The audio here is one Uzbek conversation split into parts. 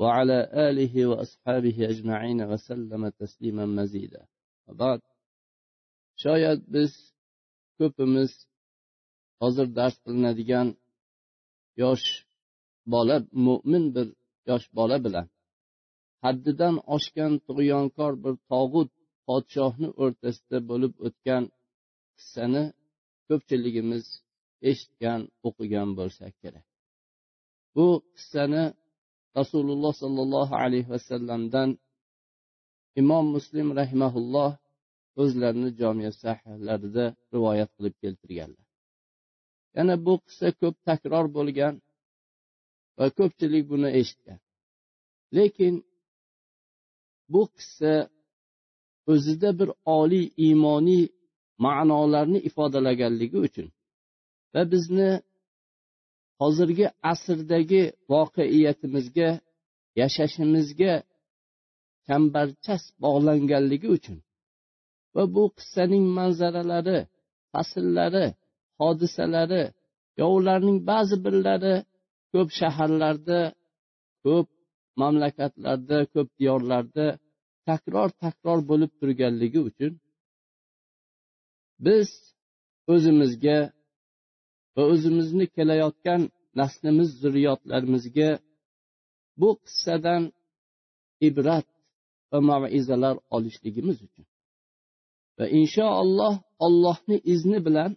وعلى آله وأصحابه أجمعين وسلم تسليما مزيدا وبعد شايد biz ko'pimiz hozir dars qilinadigan yosh bola mo'min bir yosh bola bilan haddidan oshgan tug'yonkor bir tog'ut podshohni o'rtasida bo'lib o'tgan qissani ko'pchiligimiz eshitgan o'qigan bo'lsak kerak bu qissani rasululloh sollallohu alayhi vasallamdan imom muslim rahimaulloh o'zlarini jomiya sahihlarida rivoyat qilib keltirganlar. Yana bu qissa ko'p takror bo'lgan va ko'pchilik buni eshitgan. Lekin bu qissa o'zida bir oliy iymoniy ma'nolarni ifodalaganligi uchun va bizni hozirgi asrdagi voqeiyatimizga yashashimizga chambarchas bog'langanligi uchun va bu qissaning manzaralari fasllari hodisalari yo ularning ba'zi birlari ko'p shaharlarda ko'p mamlakatlarda ko'p diyorlarda takror takror bo'lib turganligi uchun biz o'zimizga va o'zimizni kelayotgan naslimiz zurriyotlarimizga bu qissadan ibrat va maizalar olishligimiz uchun. Va inshaalloh allohni izni bilan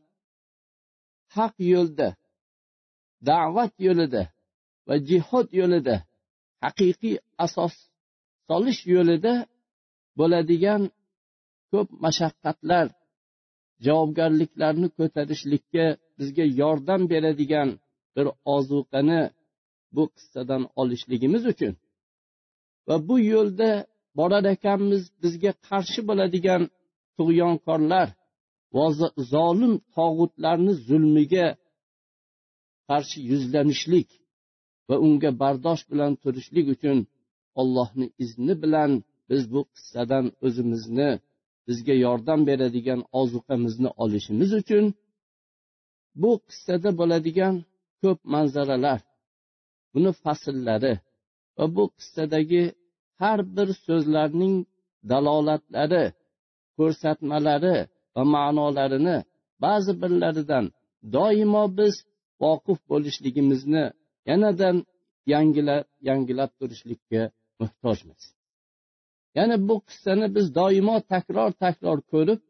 haq yo'lda da'vat yo'lida va jihod yo'lida haqiqiy asos solish yo'lida bo'ladigan ko'p mashaqqatlar javobgarliklarni ko'tarishlikka bizga yordam beradigan bir ozuqani bu qissadan olishligimiz uchun. Va bu yo'lda borar ekanmiz bizga qarshi bo'ladigan tug'yonkorlar va zolim tog'utlarni zulmiga qarshi yuzlanishlik va unga bardosh bilan turishlik uchun allohni izni bilan biz bu qissadan o'zimizni bizga yordam beradigan ozuqamizni olishimiz uchun bu qissada bo'ladigan ko'p manzaralar buni fasllari va bu qissadagi har bir so'zlarning dalolatlari ko'rsatmalari va ma'nolarini ba'zi birlaridan doimo biz voqif bo'lishligimizni yanadan yangilab yangilab turishlikka muhtojmiz. Ya'ni bu qissani biz doimo takror takror ko'rib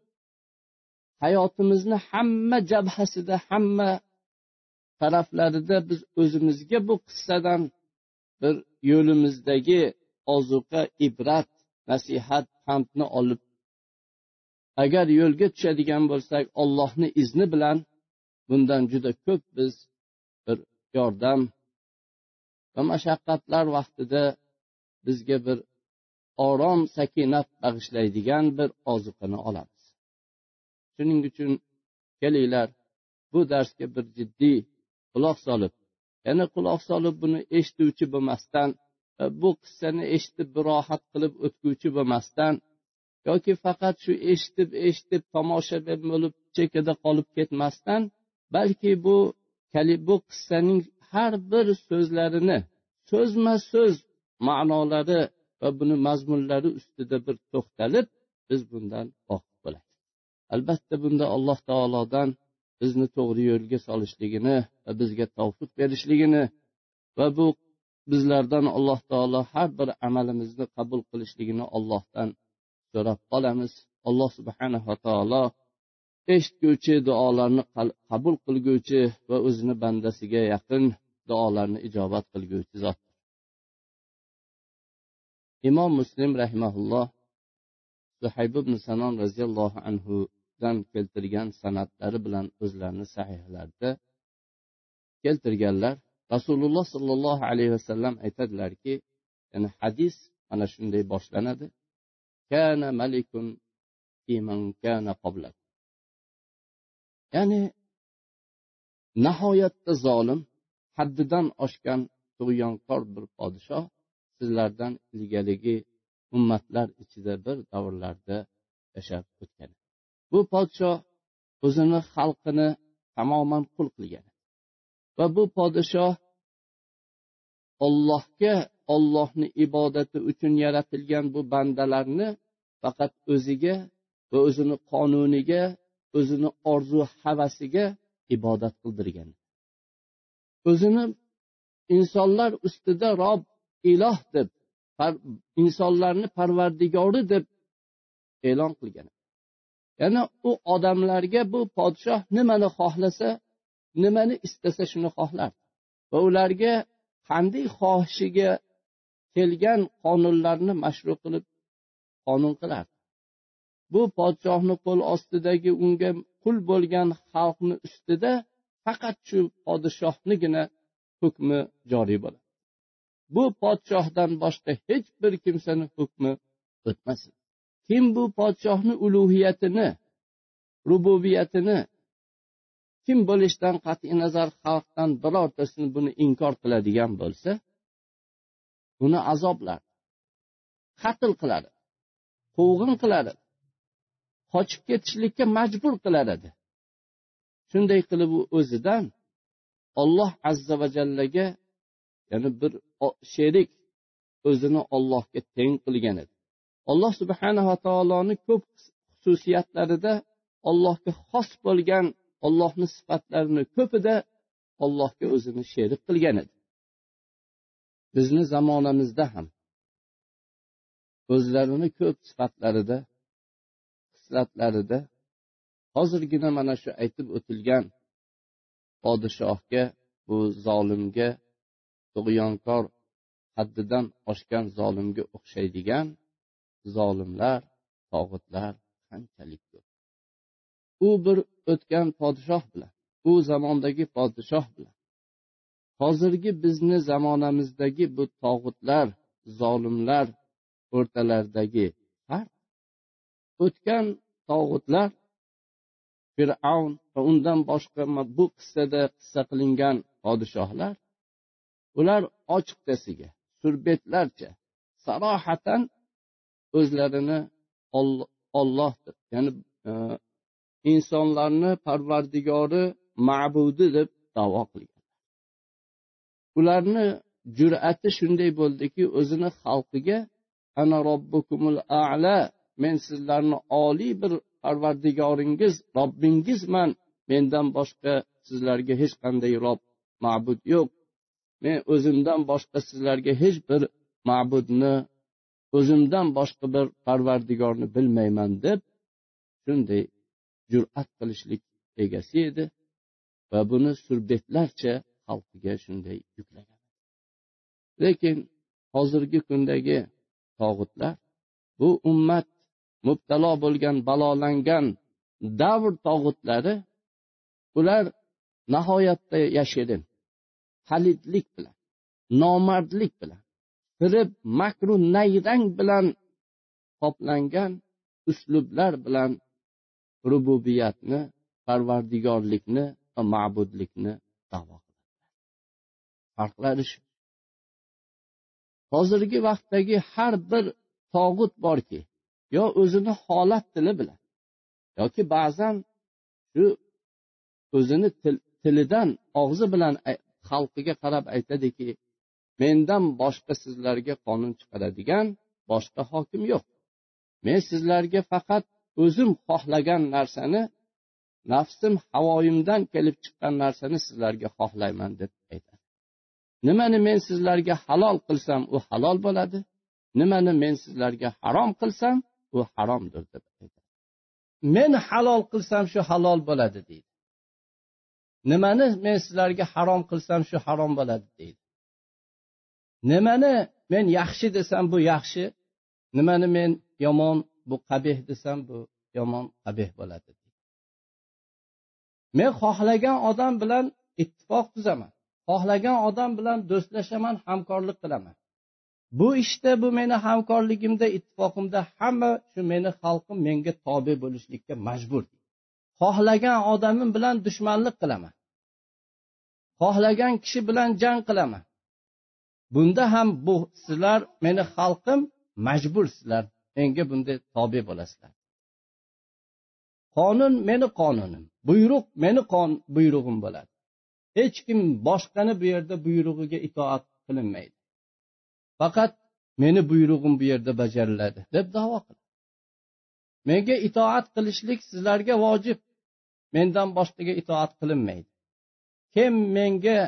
hayotimizni hamma jabhasida hamma taraflarida biz o'zimizga bu qissadan bir yo'limizdagi ozuqa ibrat nasihat pandni olib agar yo'lga tushadigan bo'lsak ollohni izni bilan bundan juda ko'p biz bir yordam va mashaqqatlar vaqtida bizga bir orom sakinat bag'ishlaydigan bir ozuqani olamiz. Shuning uchun kelinglar bu darsga bir jiddiy quloq solib yana quloq solib buni eshituvchi bo'lmasdan e, bu qissani eshitib bir rohat qilib o'tguvchi bo'lmasdan yoki faqat shu eshitib eshitib tomoshabin bo'lib chekkada qolib ketmasdan balki bu bu qissaning har bir so'zlarini so'zma so'z ma'nolari va buni mazmunlari ustida bir to'xtalib biz bundan oq albatta bunda alloh taolodan bizni to'g'ri yo'lga solishligini va bizga tavfiq berishligini va bu bizlardan alloh taolo har bir amalimizni qabul qilishligini ollohdan so'rab qolamiz. Alloh subhanava taolo eshitguvchi duolarni qabul qilguvchi va o'zini bandasiga yaqin duolarni ijobat qilguvchi zot. Imom muslim rahimaulloh suhayb ibn sanon roziyallohu anhudan keltirgan san'atlari bilan o'zlarini sahihlarida keltirganlar rasululloh sollallohu alayhi vasallam aytadilarki ya'ni hadis mana shunday boshlanadi. Kana malikun kana ya'ni nihoyatda zolim haddidan oshgan tug'yonkor bir podshoh sizlardan ilgarigi ummatlar ichida bir davrlarda yashab o'tgan. Bu podshoh o'zini xalqini tamoman qul qilgan. Va bu podshoh ollohga ollohni ibodati uchun yaratilgan bu bandalarni faqat o'ziga va o'zini qonuniga o'zini orzu havasiga ibodat qildirgan. O'zini insonlar ustida rob iloh deb insonlarni parvardigori deb e'lon qilgan. Ya'ni u odamlarga bu podshoh nimani xohlasa nimani istasa shuni xohlardi va ularga qanday xohishiga kelgan qonunlarni mashru qilib qonun qilardi bu podshohni qo'l ostidagi unga qul bo'lgan xalqni ustida faqat shu podshohnigina hukmi joriy bo'ladi. Bu podshohdan boshqa hech bir kimsani hukmi o'tmasin. Kim bu podshohni ulug'iyatini rububiyatini kim bo'lishidan qat'iy nazar xalqdan birortasini buni inkor qiladigan bo'lsa uni azoblar qatl qiladi quvg'in qiladi qochib ketishlikka majbur qiladi shunday qilib u o'zidan olloh azza va jallaga ya'ni bir sherik o'zini ollohga teng qilgan edi. Alloh subhanava taoloni ko'p xususiyatlarida allohga xos bo'lgan ollohni sifatlarini ko'pida ollohga o'zini sherik qilgan edi. Bizni zamonamizda ham o'zlarini ko'p sifatlarida xislatlarida hozirgina mana shu aytib o'tilgan podshohga bu zolimga tug'yonkor haddidan oshgan zolimga o'xshaydigan zolimlar tog'utlar qanchalik ko'p. U bir o'tgan podshoh bilan u zamondagi podshoh bilan. Hozirgi bizni zamonamizdagi bu tog'utlar zolimlar o'rtalaridagi farq o'tgan tog'utlar fir'avn va undan boshqa bu qissada qissa qilingan podshohlar ular ochiqchasiga surbetlarcha sarohatan o'zlarini olloh deb ya'ni e, insonlarni parvardigori ma'budi deb davo qilgan. Ularni jur'ati shunday bo'ldiki o'zini xalqiga ana robbukumul ala men sizlarni oliy bir parvardigoringiz robbingizman. Mendan boshqa sizlarga hech qanday rob ma'bud yo'q. Men o'zimdan boshqa sizlarga hech bir ma'budni o'zimdan boshqa bir parvardigorni bilmayman deb shunday jur'at qilishlik egasi edi va buni surbetlarcha xalqiga shunday yuklagan. Lekin hozirgi kundagi tog'utlar bu ummat mubtalo bo'lgan balolangan davr tog'utlari ular nihoyatda yashirin halidlik bilan nomardlik bilan kirib makru nayrang bilan qoplangan uslublar bilan rububiyatni parvardigorlikni va ma'budlikni davo qiladilar. Farqlari shu. Hozirgi vaqtdagi har bir tog'ut borki yo o'zini holat tili bilan yoki ba'zan shu o'zini tilidan og'zi bilan xalqiga qarab aytadiki mendan boshqa sizlarga qonun chiqaradigan boshqa hokim yo'q. Men sizlarga faqat o'zim xohlagan narsani nafsim havoyimdan kelib chiqqan narsani sizlarga xohlayman deb aytadi. Nimani men sizlarga halol qilsam u halol bo'ladi. Nimani men sizlarga harom qilsam u haromdir deb aytadi. Men halol qilsam shu halol bo'ladi deydi. Nimani men sizlarga harom qilsam shu harom bo'ladi deydi. Nimani men yaxshi desam bu yaxshi nimani men yomon bu qabih desam bu yomon qabih bo'ladi. Men xohlagan odam bilan ittifoq tuzaman xohlagan odam bilan do'stlashaman hamkorlik qilaman. Bu ishda bu meni hamkorligimda ittifoqimda hamma shu meni xalqim menga tobe bo'lishlikka majbur. Xohlagan odamim bilan dushmanlik qilaman. Xohlagan kishi bilan jang qilaman. Bunda ham bu sizlar meni xalqim majbursizlar menga bunday tobe bo'lasizlar. Qonun meni qonunim buyruq meni qon buyrug'im bo'ladi. Hech kim boshqani bu yerda buyrug'iga itoat qilinmaydi. Faqat meni buyrug'im bu yerda bajariladi deb davo qiladi. Menga itoat qilishlik sizlarga vojib. Mendan boshqaga itoat qilinmaydi. Kim menga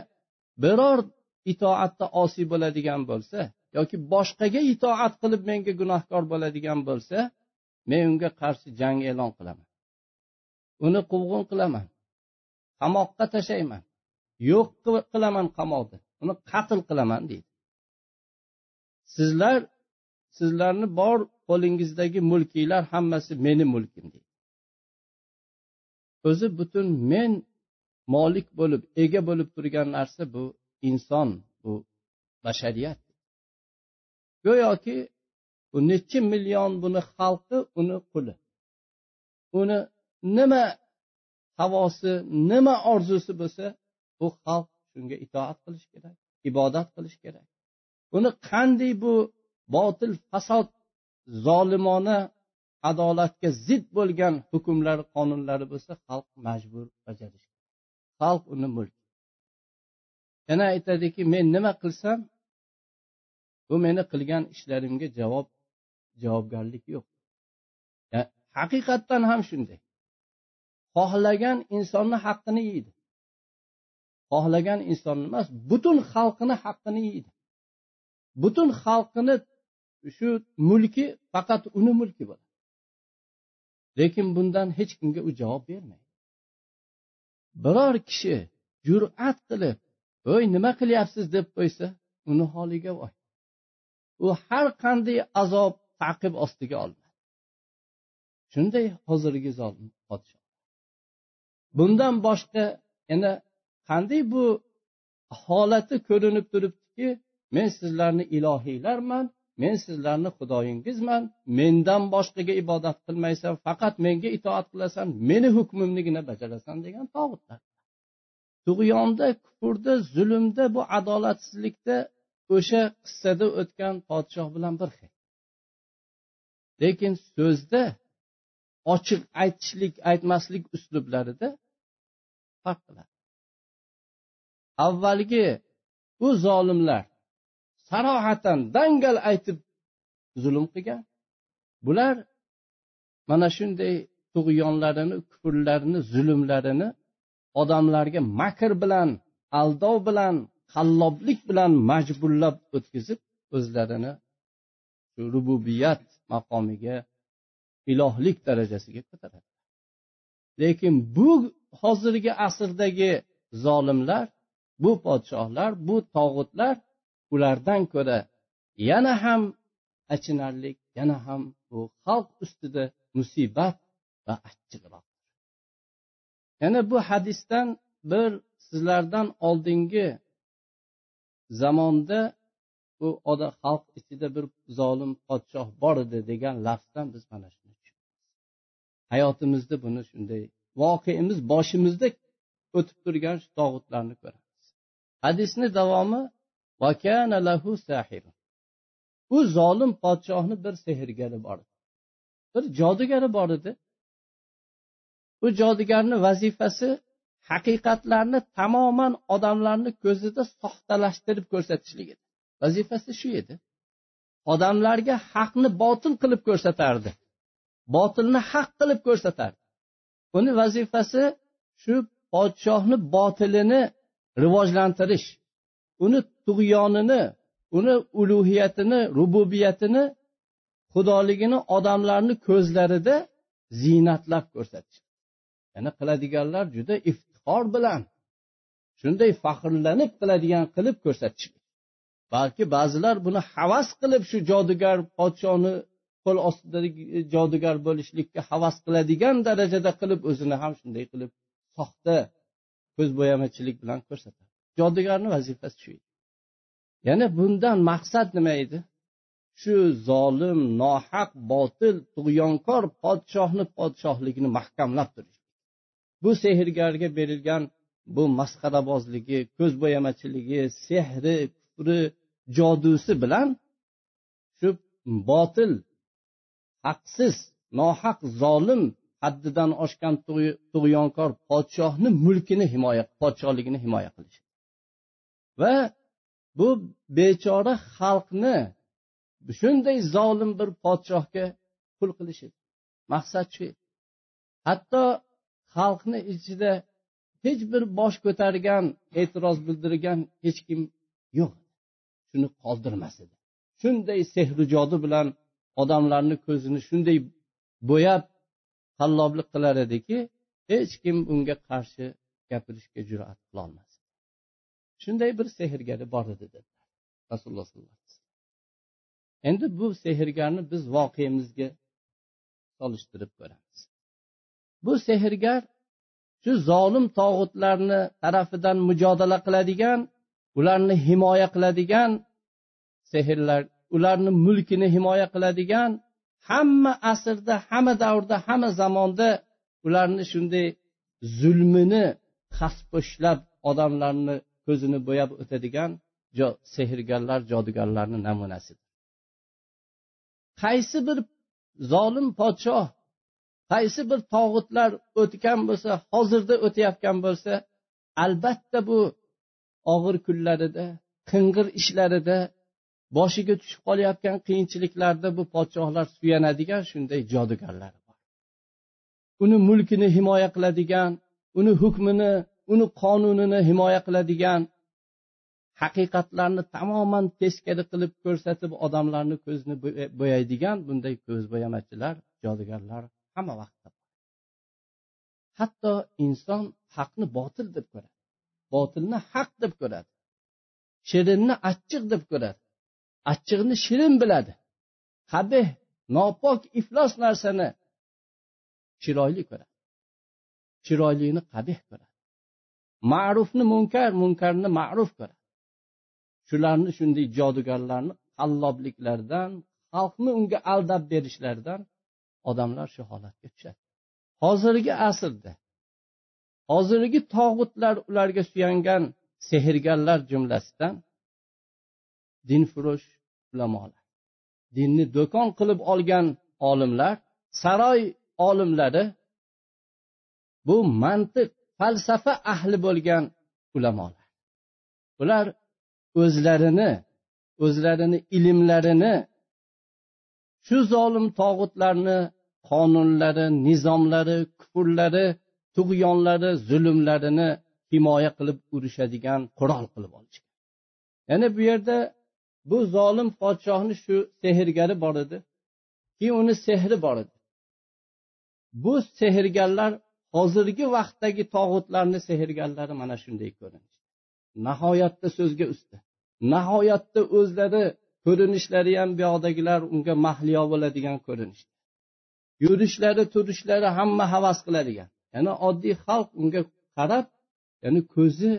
biror itoatda osiy bo'ladigan bo'lsa yoki boshqaga itoat qilib menga gunohkor bo'ladigan bo'lsa men unga qarshi jang e'lon qilaman. Uni quvg'in qilaman. Qamoqqa tashlayman yo'q qilaman qamoqda. Uni qatl qilaman deydi. Sizlar sizlarni bor qo'lingizdagi mulkinglar hammasi meni mulkim deydi. O'zi butun men molik bo'lib ega bo'lib turgan narsa bu. Inson bu bashariyat. Go'yoki bu necha million buni xalqi uni quli. Uni nima havosi nima orzusi bo'lsa bu xalq shunga itoat qilish kerak ibodat qilish kerak. Buni qanday bu botil fasod zolimona adolatga zid bo'lgan hukmlari qonunlari bo'lsa xalq majbur bajarish xalq uni mulk yana aytadiki men nima qilsam bu meni qilgan ishlarimga javob javobgarlik yo'q. Haqiqatdan ham shunday. Xohlagan insonni haqqini yeydi. Xohlagan insonni emas butun xalqini haqqini yeydi. Butun xalqini shu mulki faqat uni mulki bo'ladi. Lekin bundan hech kimga u javob bermaydi. Biror kishi jur'at qilib voy nima qilyapsiz deb qo'ysa uni holiga voy. U har qanday azob taqib ostiga olinadi shunday hozirgi zolim podsho bundan boshqa yana qanday bu holati ko'rinib turibdiki men sizlarni ilohiylarman men sizlarni xudoyingizman mendan boshqaga ibodat qilmaysan faqat menga itoat qilasan meni hukmimnigina bajarasan degan tog'utlar. Tug'yonda kufrda zulmda bu adolatsizlikda o'sha qissada o'tgan podshoh bilan bir xil. Lekin so'zda ochiq aytishlik aytmaslik uslublarida farq qiladi. Avvalgi bu zolimlar sarohatan dangal aytib zulm qilgan. Bular mana shunday tug'yonlarini kufrlarini zulmlarini odamlarga makr bilan aldov bilan qalloblik bilan majburlab o'tkazib o'zlarini rububiyat maqomiga ilohlik darajasiga ko'taradi. Lekin bu hozirgi asrdagi zolimlar bu podshohlar bu tog'utlar ulardan ko'ra yana ham achinarlik yana ham bu xalq ustida musibat va achchiqroq. Yana bu hadisdan bir sizlardan oldingi zamonda bu odam xalq ichida bir zolim podshoh bor edi degan lafzdan biz mana shuni tushunamiz. Hayotimizda buni shunday voqeimiz boshimizda o'tib turgan shu tog'utlarni ko'ramiz. Hadisni davomi u zolim podshohni bir sehrgari bor bir jodugari bor edi. Bu jodugarni vazifasi haqiqatlarni tamoman odamlarni ko'zida soxtalashtirib ko'rsatishlik edi vazifasi shu edi. Odamlarga haqni botil qilib ko'rsatardi. Botilni haq qilib ko'rsatardi. Buni vazifasi shu podshohni botilini rivojlantirish uni tug'yonini uni ulug'iyatini rububiyatini xudoligini odamlarni ko'zlarida ziynatlab ko'rsatish. Yana qiladiganlar juda iftixor bilan shunday faxrlanib qiladigan qilib ko'rsatish balki ba'zilar buni havas qilib shu jodugar podshoni qo'l ostidagi jodugar bo'lishlikka havas qiladigan darajada qilib o'zini ham shunday qilib soxta ko'zbo'yamachilik bilan ko'rsatadi. Jodugarni vazifasi shu edi. Yana bundan maqsad nima edi? Shu zolim nohaq botil tug'yonkor podshohni podshohligini mahkamlab turish. Bu sehrgarga berilgan bu masxarabozligi ko'zbo'yamachiligi sehri kufri jodusi bilan shu botil haqsiz nohaq zolim haddidan oshgan tug'yonkor podshohni mulkini himoya podshohligini himoya qilish. Va bu bechora xalqni shunday zolim bir podshohga qul qilishi maqsad shu. Hatto xalqni ichida hech bir bosh ko'targan e'tiroz bildirgan hech kim yo'q. Shuni qoldirmas edi. Shunday sehri jodi bilan odamlarni ko'zini shunday bo'yab qalloblik qilar ediki hech kim unga qarshi gapirishga jur'at qilolmas shunday bir sehrgari bor edi dedilar rasululloh sollallohu alayhi vasallam. Endi bu sehrgarni biz voqeamizga solishtirib ko'ramiz. Bu sehrgar shu zolim tog'utlarni tarafidan mujodala qiladigan ularni himoya qiladigan sehrlar ularni mulkini himoya qiladigan hamma asrda hamma davrda hamma zamonda ularni shunday zulmini xasposhlab odamlarni ko'zini bo'yab o'tadigan sehrgarlar jodugarlarni namunasidir. Qaysi bir zolim podshoh qaysi bir tog'utlar o'tgan bo'lsa hozirda o'tayotgan bo'lsa albatta bu og'ir kunlarida qing'ir ishlarida boshiga tushib qolayotgan qiyinchiliklarda bu podshohlar suyanadigan shunday jodugarlar bor. Uni mulkini himoya qiladigan uni hukmini uni qonunini himoya qiladigan haqiqatlarni tamoman teskari qilib ko'rsatib odamlarni ko'zini bo'yaydigan bunday ko'zbo'yamachilar jodugarlar hamma vaqtda hatto inson haqni botil deb ko'radi. Botilni haq deb ko'radi. Shirinni achchiq deb ko'radi. Achchiqni shirin biladi. Qabih nopok iflos narsani chiroyli ko'radi. Chiroylini qabih ko'radi. Ma'rufni munkar munkarni ma'ruf ko'radi. Shularni shunday jodugarlarni qallobliklaridan xalqni unga aldab berishlaridan odamlar shu holatga tushadi. Hozirgi asrda hozirgi tog'utlar ularga suyangan sehrgarlar jumlasidan dinfurush ulamolar dinni do'kon qilib olgan olimlar saroy olimlari bu mantiq falsafa ahli bo'lgan ulamolar. Ular o'zlarini o'zlarini ilmlarini shu zolim tog'utlarni qonunlari nizomlari kufrlari tug'yonlari zulmlarini himoya qilib urushadigan qurol qilib olishgan. Ya'ni bu yerda bu zolim podshohni shu sehrgari bor edi keyin uni sehri bor edi. Bu sehrgarlar hozirgi vaqtdagi tog'utlarni sehrgarlari mana shunday ko'rinishdi. Nihoyatda so'zga usta nihoyatda o'zlari ko'rinishlari ham buyoqdagilar unga mahliyo bo'ladigan ko'rinish yurishlari turishlari hamma havas qiladigan. Ya'ni oddiy xalq unga qarab ya'ni ko'zi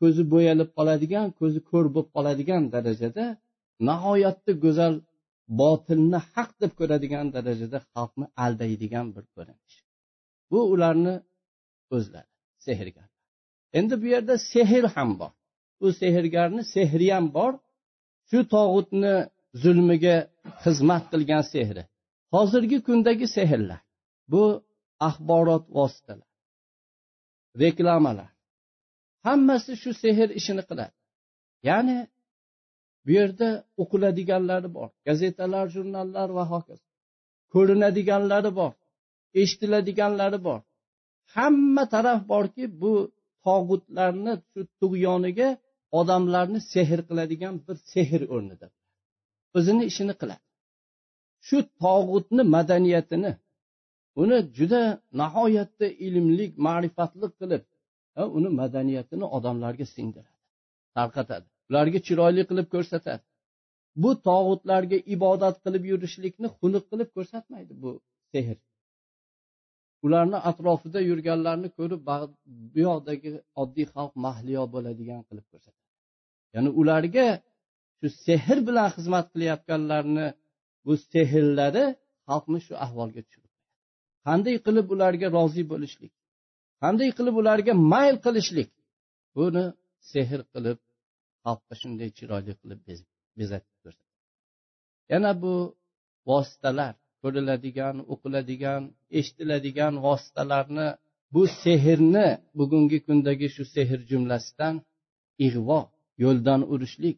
ko'zi bo'yalib qoladigan ko'zi ko'r bo'lib qoladigan darajada nihoyatda go'zal botilni haq deb ko'radigan darajada xalqni aldaydigan bir ko'rinish. Bu ularni o'zlari sehrgar endi bu yerda sehr ham bor. Bu sehrgarni sehri ham bor. Shu tog'utni zulmiga xizmat qilgan sehri. Hozirgi kundagi sehrlar bu axborot vositalari reklamalar. Hammasi shu sehr ishini qiladi. Ya'ni bu yerda o'qiladiganlari bor gazetalar jurnallar va hokazo. Ko'rinadiganlari bor eshitiladiganlari bor. Hamma taraf borki bu tog'utlarni shu tug'yoniga odamlarni sehr qiladigan bir sehr o'rnida o'zini ishini qiladi. Shu tog'utni madaniyatini uni juda nihoyatda ilmlik ma'rifatli qilib uni madaniyatini odamlarga singdiradi tarqatadi. Ularga chiroyli qilib ko'rsatadi. Bu tog'utlarga ibodat qilib yurishlikni xunuk qilib ko'rsatmaydi bu sehr. Ularni atrofida yurganlarni ko'rib bu yoqdagi oddiy xalq mahliyo bo'ladigan qilib ko'rsatadi. Ya'ni ularga shu sehr bilan xizmat qilayotganlarni bu sehrlari xalqni shu ahvolga tushirib qanday qilib ularga rozi bo'lishlik? Qanday qilib ularga mayl qilishlik? Buni sehr qilib xalqqa shunday chiroyli qilib bezatib ko'rsatadi yana bu vositalar ko'riladigan o'qiladigan eshitiladigan vositalarni bu sehrni bugungi kundagi shu sehr jumlasidan ig'vo yo'ldan urishlik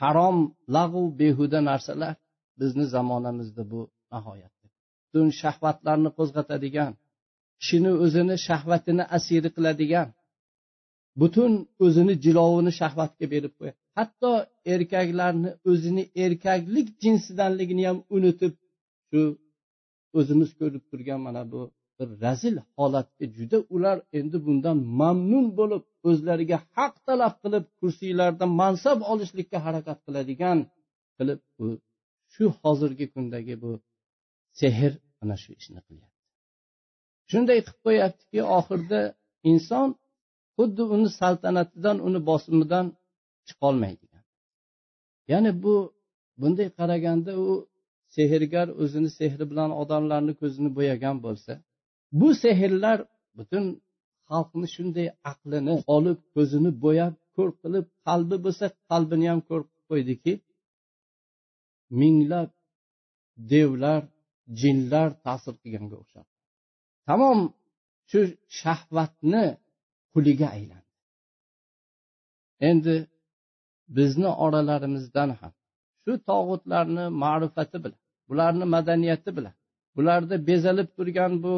harom lag'u behuda narsalar bizni zamonamizda bu nihoyatda butun shahvatlarni qo'zg'atadigan kishini o'zini shahvatini asiri qiladigan butun o'zini jilovini shahvatga berib qo'yadi. Hatto erkaklarni o'zini erkaklik jinsidanligini ham unutib shu o'zimiz ko'rib turgan mana bu bir razil holatga juda ular endi bundan mamnun bo'lib o'zlariga haq talab qilib kursiylarda mansab olishlikka harakat qiladigan qilib bu shu hozirgi kundagi bu sehr mana shu ishni qilyapti. Shunday qilib qo'yyaptiki oxirida inson xuddi uni saltanatidan uni bosimidan chiqolmaydigan. Ya'ni bu bunday qaraganda u sehrgar o'zini sehri bilan odamlarni ko'zini bo'yagan bo'lsa bu sehrlar butun xalqni shunday aqlini olib ko'zini bo'yab ko'r qilib qalbi bo'lsa qalbini ham ko'r qilib qo'ydiki minglab devlar jinlar ta'sir qilganga o'xshab tamom shu shahvatni quliga aylandi. Endi bizni oralarimizdan ham shu tog'utlarni ma'rifati bilan bularni madaniyati bilan bularda bezalib turgan bu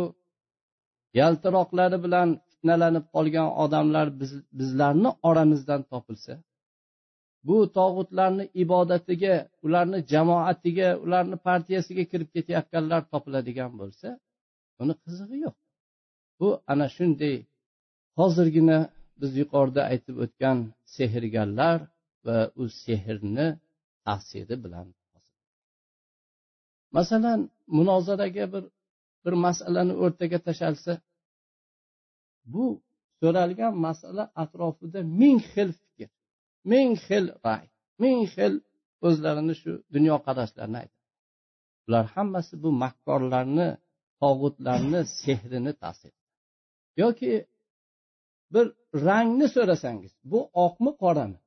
yaltiroqlari bilan fitnalanib qolgan odamlar biz, bizlarni oramizdan topilsa bu tog'utlarni ibodatiga ularni jamoatiga ularni partiyasiga kirib ketayotganlar topiladigan bo'lsa buni qizig'i yo'q. Bu ana shunday hozirgina biz yuqorida aytib o'tgan sehrgarlar va u sehrni ta'siri bilan masalan munozaraga bir bir masalani o'rtaga tashlasa bu so'ralgan masala atrofida ming xil fikr ming xil ray ming xil o'zlarini shu dunyoqarashlarini aytadi. Bular hammasi bu makkorlarni tog'utlarni sehrini ta'sir yoki bir rangni so'rasangiz bu oqmi qorami?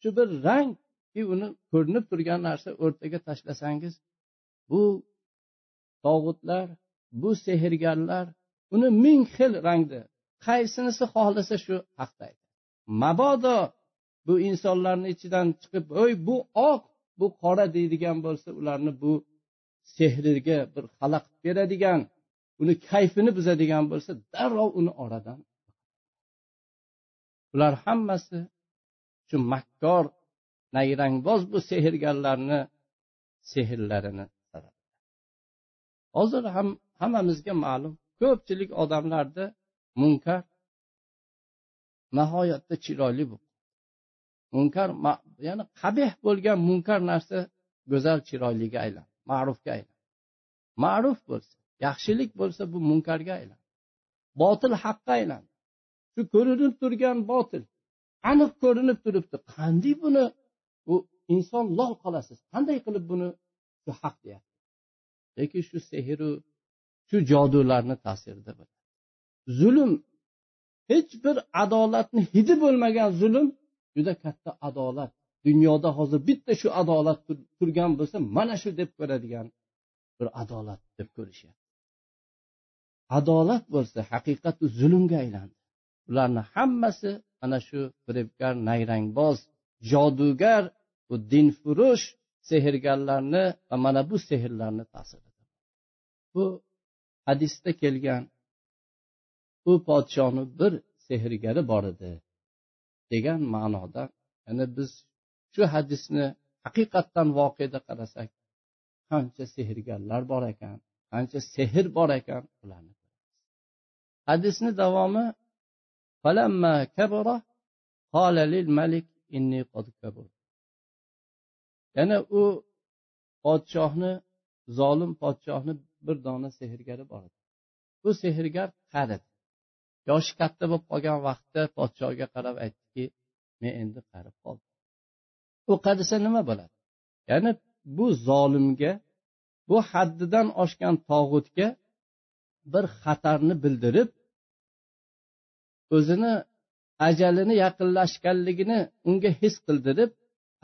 Shu bir rang uni ko'rinib turgan narsa o'rtaga tashlasangiz bu tog'utlar bu sehrgarlar uni ming xil rangda qaysinisi xohlasa shu haqda aytadi. Mabodo bu insonlarni ichidan chiqib oy bu oq bu qora deydigan bo'lsa ularni bu sehriga bir xalaqit beradigan uni kayfini buzadigan bo'lsa darrov uni oradan ular hammasi shu makkor nayrangboz bu sehrgarlarni sehrlarini hozir ham hammamizga ma'lum ko'pchilik odamlarda munkar nihoyatda chiroyli bu munkar ya'ni qabeh bo'lgan munkar narsa go'zal chiroyliga aylan ma'rufga aylan ma'ruf bo'lsa yaxshilik bo'lsa bu munkarga aylan botil haqqa aylan shu ko'rinib turgan botil aniq ko'rinib turibdi. Qanday buni bu inson lol qolasiz? Qanday qilib buni shu haq deyapti? Lekin shu sehru shu jodularni ta'sirida zulm hech bir adolatni hidi bo'lmagan zulm juda katta adolat. Dunyoda hozir bitta shu adolat turgan bo'lsa mana shu deb ko'radigan bir adolat deb ko'rishyapti. Adolat bo'lsa haqiqat zulmga aylandi. Ularni hammasi ana shu firibgar nayrangboz jodugar bu dinfurush sehrgarlarni va mana bu sehrlarni ta'sirida bu hadisda kelgan u podshoni bir sehrgari bor edi degan ma'noda ya'ni biz shu hadisni haqiqatdan voqeda qarasak qancha sehrgarlar bor ekan qancha sehr bor ekan ularni hadisni davomi yana u podshohni zolim podshohni bir dona sehrgari bor edi bu sehrgar qari yoshi katta bo'lib qolgan vaqtda podshoga qarab aytdiki men endi qarib qoldim. U qarisa nima bo'ladi? Ya'ni bu zolimga bu haddidan oshgan tog'utga bir xatarni bildirib o'zini ajalini yaqinlashganligini unga his qildirib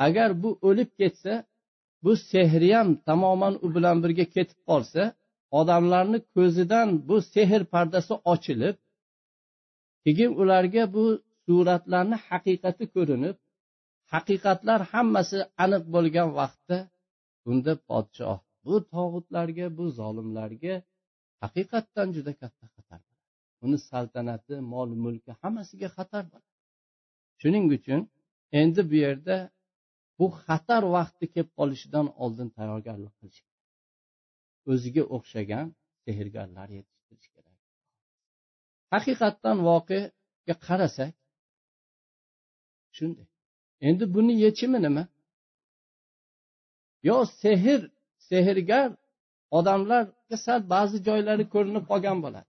agar bu o'lib ketsa bu sehri ham tamoman u bilan birga ketib qolsa odamlarni ko'zidan bu sehr pardasi ochilib keyin ularga bu suratlarni haqiqati ko'rinib haqiqatlar hammasi aniq bo'lgan vaqtda bunda podshoh bu tog'utlarga bu zolimlarga haqiqatdan juda katta xatar uni saltanati mol mulki hammasiga xatar bo'ladi. Shuning uchun endi bu yerda bu xatar vaqti kelib qolishidan oldin tayyorgarlik qilish kerak o'ziga o'xshagan sehrgarlar yetishtirish kerak. Haqiqatdan voqeaga qarasak shunday. Endi buni yechimi nima? Yo sehr sehrgar odamlarga sal ba'zi joylari ko'rinib qolgan bo'ladi.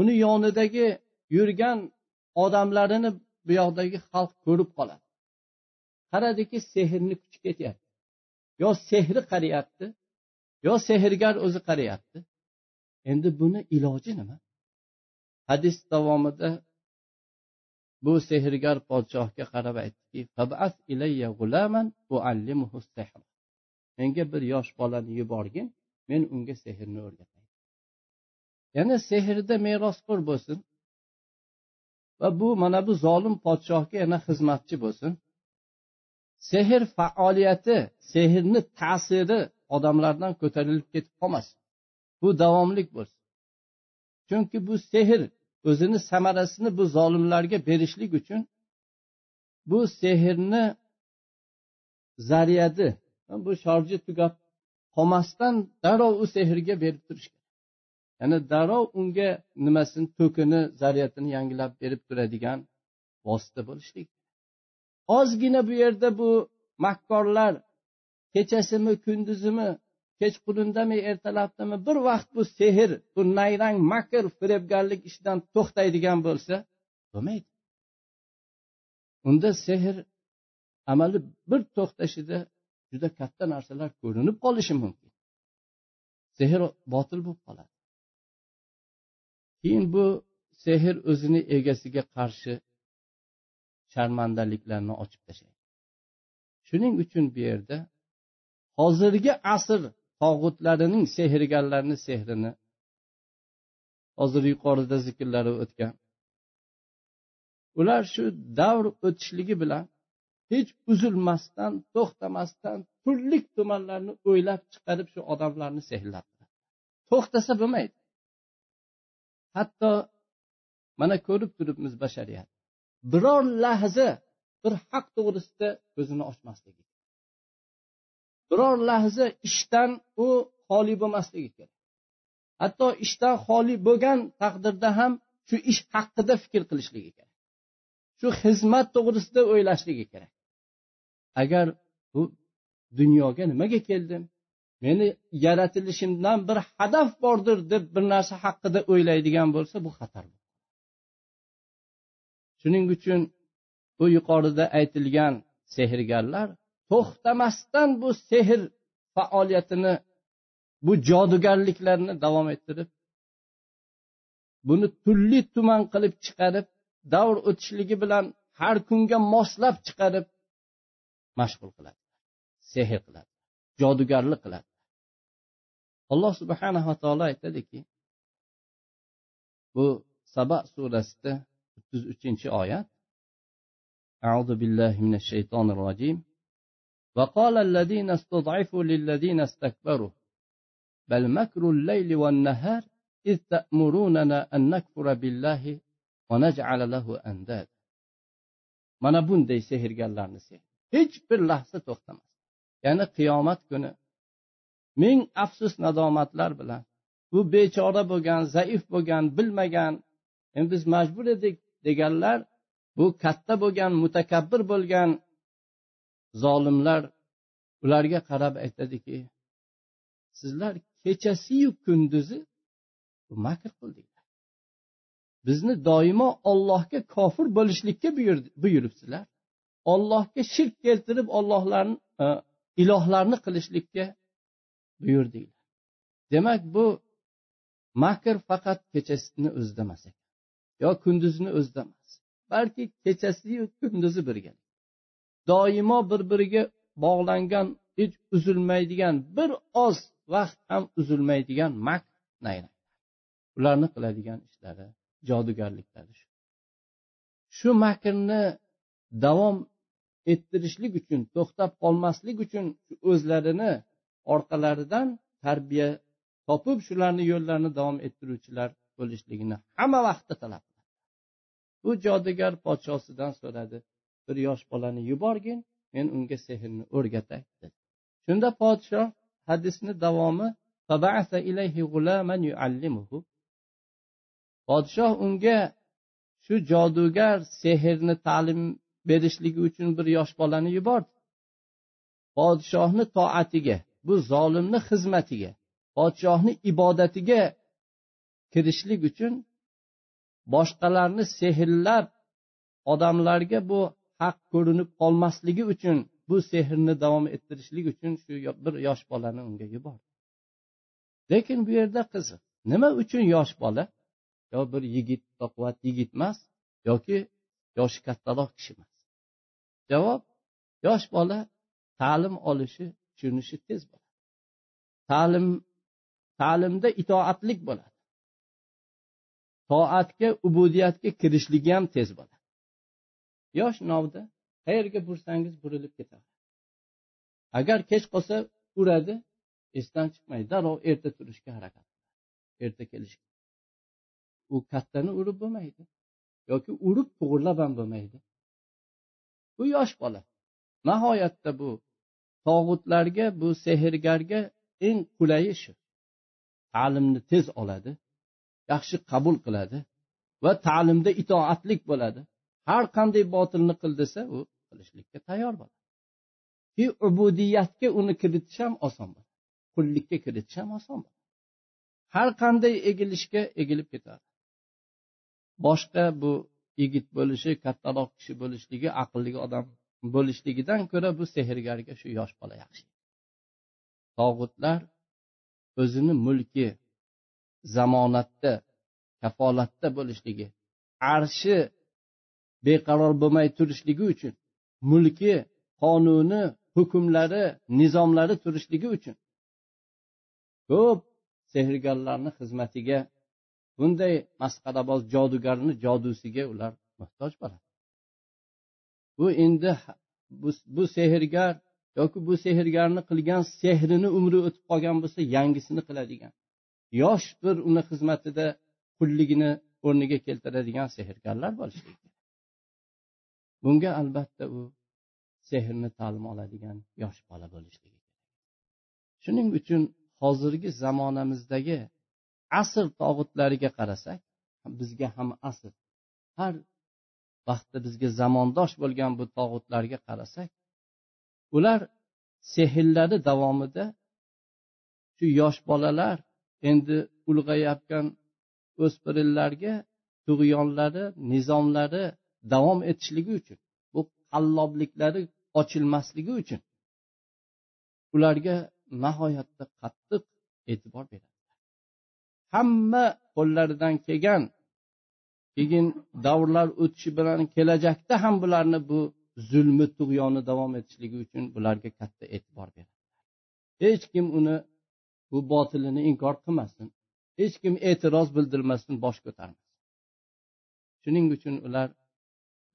Uni yonidagi yurgan odamlarini bu yoqdagi xalq ko'rib qoladi. Qaradiki sehrni kuchi ketyapti. Yo sehri qariyapti yo sehrgar o'zi qariyapti endi buni iloji nima? Hadis davomida bu sehrgar podshohga qarab aytdiki menga bir yosh bolani yuborgin men unga sehrni o'rgatay. Yana sehrda merosxo'r bo'lsin va bu mana bu zolim podshohga yana xizmatchi bo'lsin. Sehr faoliyati sehrni ta'siri odamlardan ko'tarilib ketib qolmasin bu davomlik bo'lsin. Chunki bu sehr o'zini samarasini bu zolimlarga berishlik uchun bu sehrni zaryadi bu shorji tugab qolmasdan darrov u sehrga berib turish kerak. Ya'ni darrov unga nimasini to'kini zaryadini yangilab berib turadigan vosita bo'lishlik ozgina bu yerda bu makkorlar kechasimi kunduzimi kechqurundami ertalabdami bir vaqt bu sehr bu nayrang makr firibgarlik ishidan to'xtaydigan bo'lsa bo'lmaydi. Unda sehr amali bir to'xtashida juda katta narsalar ko'rinib qolishi mumkin. Sehr botil bo'lib qoladi. Keyin bu sehr o'zini egasiga qarshi sharmandaliklarni ochib tashlaydi shuning uchun bu yerda hozirgi asr tog'utlarining sehrgarlarni sehrini hozir yuqorida zikrlari o'tgan. Ular shu davr o'tishligi bilan hech uzilmasdan to'xtamasdan turli tumanlarni o'ylab chiqarib shu odamlarni sehrlabdi to'xtasa bo'lmaydi. Hatto mana ko'rib turibmiz bashariyat. Biror lahza bir haq to'g'risida ko'zini ochmasligi biror lahza ishdan u xoli bo'lmasligi kerak. Hatto ishdan xoli bo'lgan taqdirda ham shu ish haqida fikr qilishligi kerak. Shu xizmat to'g'risida o'ylashligi kerak. Agar bu dunyoga nimaga keldim meni yaratilishimdan bir hadaf bordir deb bir narsa haqida o'ylaydigan bo'lsa bu xatar shuning uchun bu yuqorida aytilgan sehrgarlar to'xtamasdan bu sehr faoliyatini bu jodugarliklarni davom ettirib buni turli tuman qilib chiqarib davr o'tishligi bilan har kunga moslab chiqarib mashg'ul qiladi sehr qiladi jodugarlik qiladi alloh subhanava taolo aytadiki bu saba surasida o'ttiz uchinchi oyat أعوذ بالله من الشيطان الرجيم وقال الذين استضعفوا للذين استكبروا بل مكر الليل والنهار إذ تأمروننا أن نكفر بالله ونجعل له أنداد mana bunday sehrgarlarni sehr hech bir lahza to'xtamas ya'ni qiyomat kuni ming afsus nadomatlar bilan bu bechora bo'lgan zaif bo'lgan bilmagan endi biz majbur edik deganlar bu katta bo'lgan mutakabbir bo'lgan zolimlar ularga qarab aytadiki sizlar kechasiyu kunduzi makr qildinglar. Bizni doimo ollohga kofir bo'lishlikka buyuribsizlar. Ollohga shirk keltirib ollohlarni e, ilohlarni qilishlikka buyurdinglar. Demak bu makr faqat kechasini o'zida emas ekan yo kunduzini o'zida emas balki kechasiyu kunduzi birga doimo bir biriga bog'langan hech uzilmaydigan bir oz vaqt ham uzilmaydigan mak ularni qiladigan ishlari jodugarliklari shu. Shu makrni davom ettirishlik uchun to'xtab qolmaslik uchun o'zlarini orqalaridan tarbiya topib shularni yo'llarini davom ettiruvchilar bo'lishligini hamma vaqtda talab qiladi. Bu jodugar podshosidan so'radi. Bir yosh bolani yuborgin men unga sehrni o'rgatay dedi. Shunda podshoh hadisni davomi podshoh unga shu jodugar sehrni ta'lim berishligi uchun bir yosh bolani yubordi. Podshohni toatiga bu zolimni xizmatiga podshohni ibodatiga kirishlik uchun boshqalarni sehrlab odamlarga bu haq ko'rinib qolmasligi uchun bu sehrni davom ettirishlik uchun shu bir yosh bolani unga yubordi. Lekin bu yerda qiziq nima uchun yosh bola? Yo bir yigit baquvvat yigit emas yoki yoshi kattaroq kishi emas. Javob yosh bola ta'lim olishi tushunishi tez bo'ladi. Ta'lim ta'limda itoatlik bo'ladi. Toatga ubudiyatga kirishligi ham tez bo'ladi. Yosh novda qayerga bursangiz burilib ketadi. Agar kech qolsa uradi esdan chiqmaydi darrov erta turishga harakat qiladi. Erta kelishga. U kattani urib bo'lmaydi yoki urib to'g'irlab ham bo'lmaydi. Bu yosh bola. Nihoyatda bu tog'utlarga bu sehrgarga eng qulayi shu. Ta'limni tez oladi yaxshi qabul qiladi va ta'limda itoatlik bo'ladi. Har qanday botilni qil desa u qilishlikka tayyor bo'ladi. Ki ubudiyatga uni kiritish ham oson bo'ladi. Qullikka kiritish ham oson bo'ladi. Har qanday egilishga egilib ketadi. Boshqa bu yigit bo'lishi kattaroq kishi bo'lishligi aqlli odam bo'lishligidan ko'ra bu sehrgarga shu yosh bola yaxshi. Tog'utlar o'zini mulki zamonatda kafolatda bo'lishligi arshi beqaror bo'lmay turishligi uchun mulki qonuni hukmlari nizomlari turishligi uchun. Ko'p sehrgarlarni xizmatiga bunday masxaraboz jodugarni jodusiga ular muhtoj bo'ladi. Bu endi bu sehrgar yoki bu sehrgarni qilgan sehrini umri o'tib qolgan bo'lsa yangisini qiladigan yosh bir uni xizmatida qulligini o'rniga keltiradigan sehrgarlar bo'lishi kerak. Bunga albatta u sehrni ta'lim oladigan yosh bola bo'lishligi shuning uchun hozirgi zamonamizdagi asr tog'utlariga qarasak bizga ham asr. Har vaqtda bizga zamondosh bo'lgan bu tog'utlarga qarasak ular sehrlari davomida shu yosh bolalar endi ulg'ayayotgan o'spirinlarga tug'yonlari nizomlari davom etishligi uchun bu qallobliklari ochilmasligi uchun ularga nihoyatda qattiq e'tibor beradi. Hamma qo'llaridan kelgan keyin davrlar o'tishi bilan kelajakda ham bularni bu zulmi tug'yoni davom etishligi uchun bularga katta e'tibor beradi. Hech kim uni bu botilini inkor qilmasin hech kim e'tiroz bildirmasin bosh ko'tarmasin. Shuning uchun ular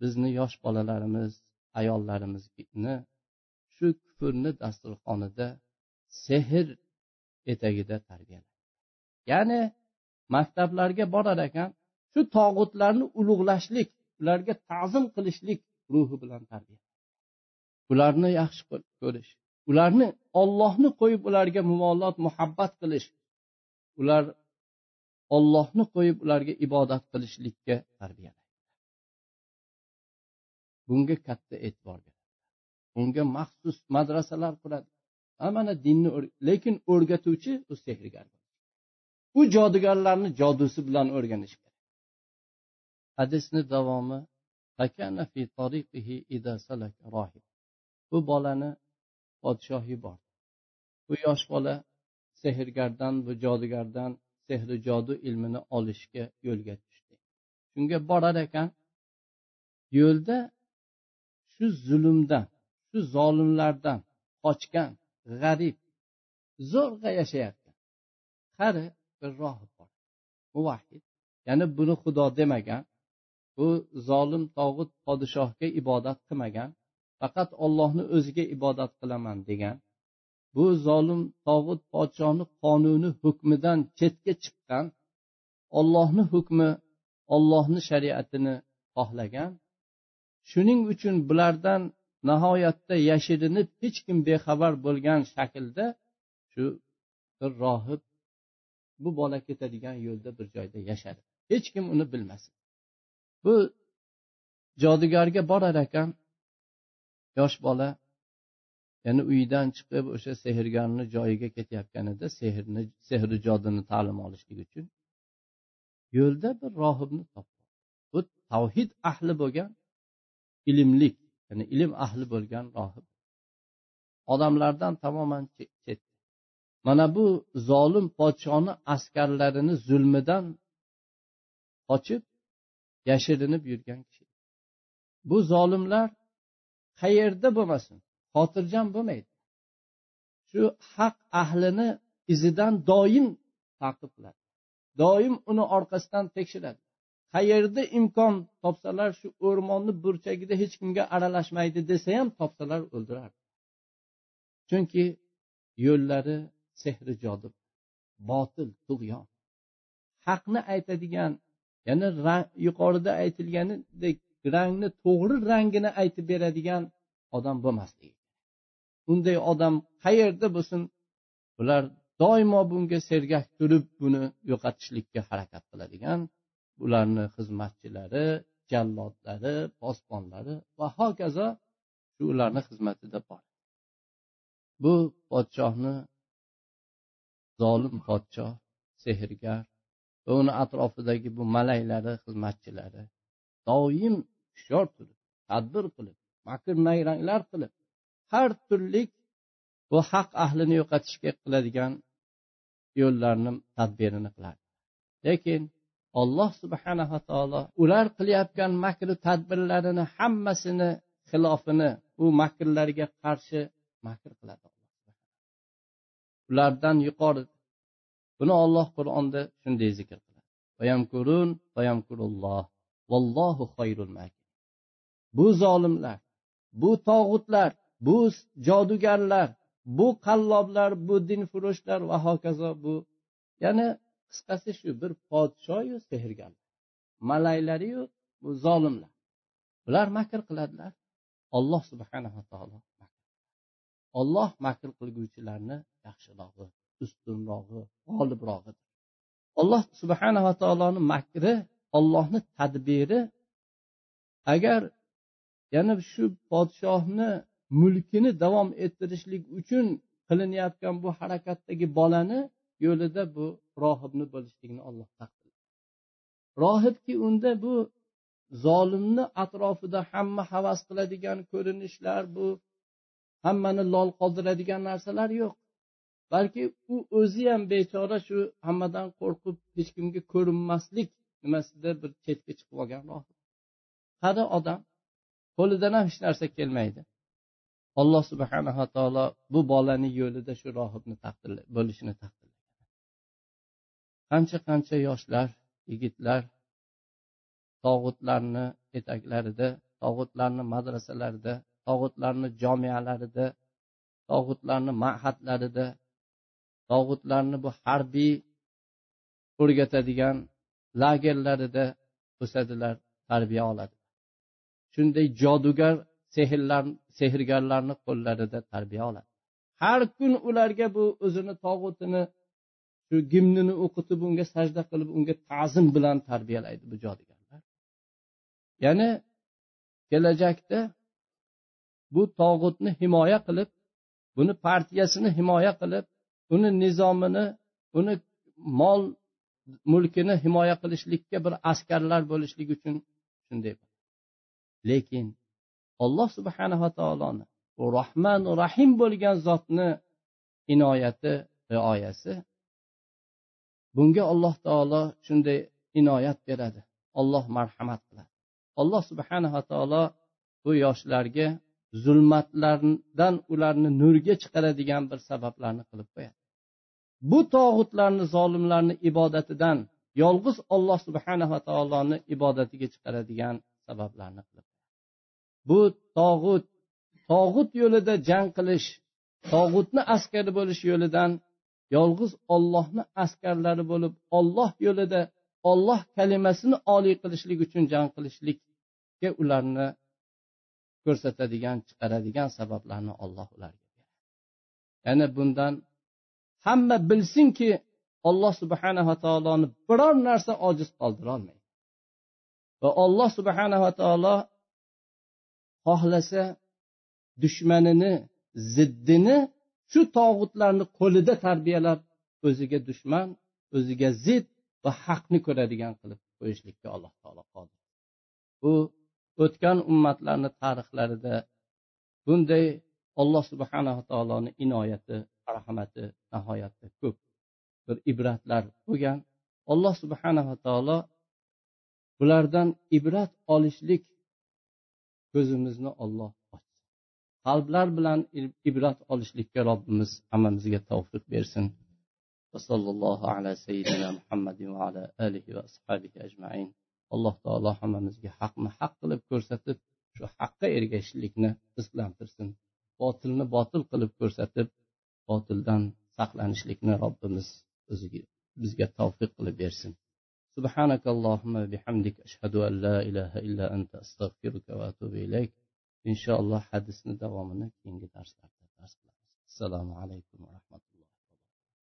bizni yosh bolalarimiz ayollarimizni shu kufrni dasturxonida sehr etagida tarbiyalaydi ya'ni maktablarga borar ekan shu tog'utlarni ulug'lashlik ularga ta'zim qilishlik ruhi bilan tarbiya ularni yaxshi ko'rish ularni ollohni qo'yib ularga muvolot muhabbat qilish ular ollohni qo'yib ularga ibodat qilishlikka tarbiyalaydi bunga katta e'tibor beradi. Unga maxsus madrasalar quradi. Mana dinni lekin o'rgatuvchi u sehrgar u jodugarlarni jodusi bilan o'rganish kerak. Hadisni davomi bu bolani podshoh yubordi bu yosh bola sehrgardan bu jodugardan sehri jodu ilmini olishga yo'lga tushdi. Shunga borar ekan yo'lda shu zulmdan shu zolimlardan qochgan g'arib zo'rg'a yashayapti. Qari bir rohib bor. Muvahhid. Ya'ni buni xudo demagan bu zolim tog'ut podshohga ibodat qilmagan faqat ollohni o'ziga ibodat qilaman degan bu zolim tog'ut podshohni qonuni hukmidan chetga chiqqan ollohni hukmi ollohni shariatini xohlagan shuning uchun bulardan nihoyatda yashirinib hech kim bexabar bo'lgan shaklda shu bir rohib bu bola ketadigan yo'lda bir joyda yashadi. Hech kim uni bilmasin. Bu jodugarga borar ekan yosh bola ya'ni uydan chiqib o'sha sehrgarni joyiga ketayotganida sehrni sehri jodini ta'lim olishlik uchun yo'lda bir rohibni topdi. Bu tavhid ahli bo'lgan ilmlik ya'ni ilm ahli bo'lgan rohib. Odamlardan tamoman chetda mana bu zolim podshoni askarlarini zulmidan qochib yashirinib yurgan kishi. Bu zolimlar qayerda bo'lmasin xotirjam bo'lmaydi. Shu haq ahlini izidan doim taqib qiladi doim uni orqasidan tekshiradi. Qayerda imkon topsalar shu o'rmonni burchagida hech kimga aralashmaydi desa ham topsalar o'ldirardi chunki yo'llari sehri jodib botil tug'yon. Haqni aytadigan ya'ni yuqorida aytilganidek rangni to'g'ri rangini aytib beradigan odam bo'lmasligi unday odam qayerda bo'lsin ular doimo bunga sergak turib buni yo'qotishlikka harakat qiladigan ularni xizmatchilari jallodlari posbonlari va hokazo shu ularni xizmatida bor. Bu podshohni zolim podshoh sehrgar va uni atrofidagi bu malaylari xizmatchilari doim hushyor turib tadbir qilib makr nayranglar qilib har turli bu haq ahlini yo'qotishga qiladigan yo'llarni tadbirini qiladi lekin alloh subhanava taolo ular qilayotgan makru tadbirlarini hammasini xilofini u makrlarga qarshi makr qiladi ulardan yuqori. Buni olloh qur'onda shunday zikr qiladi. Bu zolimlar bu tog'utlar bu jodugarlar bu qalloblar bu dinfurushlar va hokazo bu ya'ni qisqasi shu bir podshoyu sehrgarlar malaylariyu bu zolimlar. Bular makr qiladilar. Olloh subhanava taolo olloh makr qilguvchilarni yaxshirog'i ustunrog'i g'olibrog'idir. Alloh subhanava taoloni makri ollohni tadbiri agar yana shu podshohni mulkini davom ettirishlik uchun qilinayotgan bu harakatdagi bolani yo'lida bu rohibni bo'lishligini olloh taqdirladi rohibki unda bu zolimni atrofida hamma havas qiladigan ko'rinishlar bu hammani lol qoldiradigan narsalar yo'q. Balki u o'zi ham bechora shu hammadan qo'rqib hech kimga ko'rinmaslik nimasida bir chetga chiqib olgan rohib. Qari odam? Qo'lidan ham hech narsa kelmaydi. Alloh subhanava taolo bu bolani yo'lida shu rohibni bo'lishini taqdir qancha qancha yoshlar yigitlar tog'utlarni etaklarida tog'utlarni madrasalarida tog'utlarni jomiyalarida tog'utlarni ma'hadlarida tog'utlarni bu harbiy o'rgatadigan lagerlarida o'sadilar tarbiya oladi. Shunday jodugar sehrlar sehrgarlarni qo'llarida tarbiya oladi. Har kun ularga bu o'zini tog'utini shu gimnini o'qitib unga sajda qilib unga ta'zim bilan tarbiyalaydi bu jodugarlar ya'ni kelajakda bu tog'utni himoya qilib buni partiyasini himoya qilib uni nizomini uni mol mulkini himoya qilishlikka bir askarlar bo'lishlik uchun shunday lekin alloh subhanava taoloni u rohman rahim bo'lgan zotni inoyati rioyasi bunga alloh taolo shunday inoyat beradi. Olloh marhamat qiladi. Alloh subhanava taolo bu yoshlarga zulmatlardan ularni nurga chiqaradigan bir sabablarni qilib qo'yadi. Bu tog'utlarni zolimlarni ibodatidan yolg'iz olloh subhanava taoloni ibodatiga chiqaradigan sabablarni qilib bu tog'ut tog'ut yo'lida jang qilish tog'utni askari bo'lish yo'lidan yolg'iz ollohni askarlari bo'lib olloh yo'lida olloh kalimasini oliy qilishlik uchun jang qilishlikka ularni ko'rsatadigan chiqaradigan sabablarni olloh ularga beradi. Ya'ni bundan hamma bilsinki alloh subhanava taoloni biror narsa ojiz qoldirolmaydi va alloh subhanava taolo xohlasa dushmanini ziddini shu tog'utlarni qo'lida tarbiyalab o'ziga dushman o'ziga zid va haqni ko'radigan qilib qo'yishlikka alloh taolo qodir. Bu o'tgan ummatlarni tarixlarida bunday alloh subhanava taoloni inoyati rahmati nihoyatda ko'p bir ibratlar bo'lgan. Alloh subhanava taolo bulardan ibrat olishlik ko'zimizni olloh qalblar bilan ibrat olishlikka robbimiz hammamizga tavfiq bersin وصلى الله على سيدنا محمد وعلى آله وأصحابه أجمعين alloh taolo hammamizga haqni haq qilib ko'rsatib shu haqqa ergashishlikni rizqlantirsin botilni botil qilib ko'rsatib botildan saqlanishlikni robbimiz o'ziga bizga tavfiq qilib bersin سبحانك اللهم بحمدك أشهد أن لا إله إلا أنت أستغفرك وأتوب إليك inshaalloh hadisni davomini keyingi darslarda dars qilamiz. Assalomu alaykum va rahmatulloh.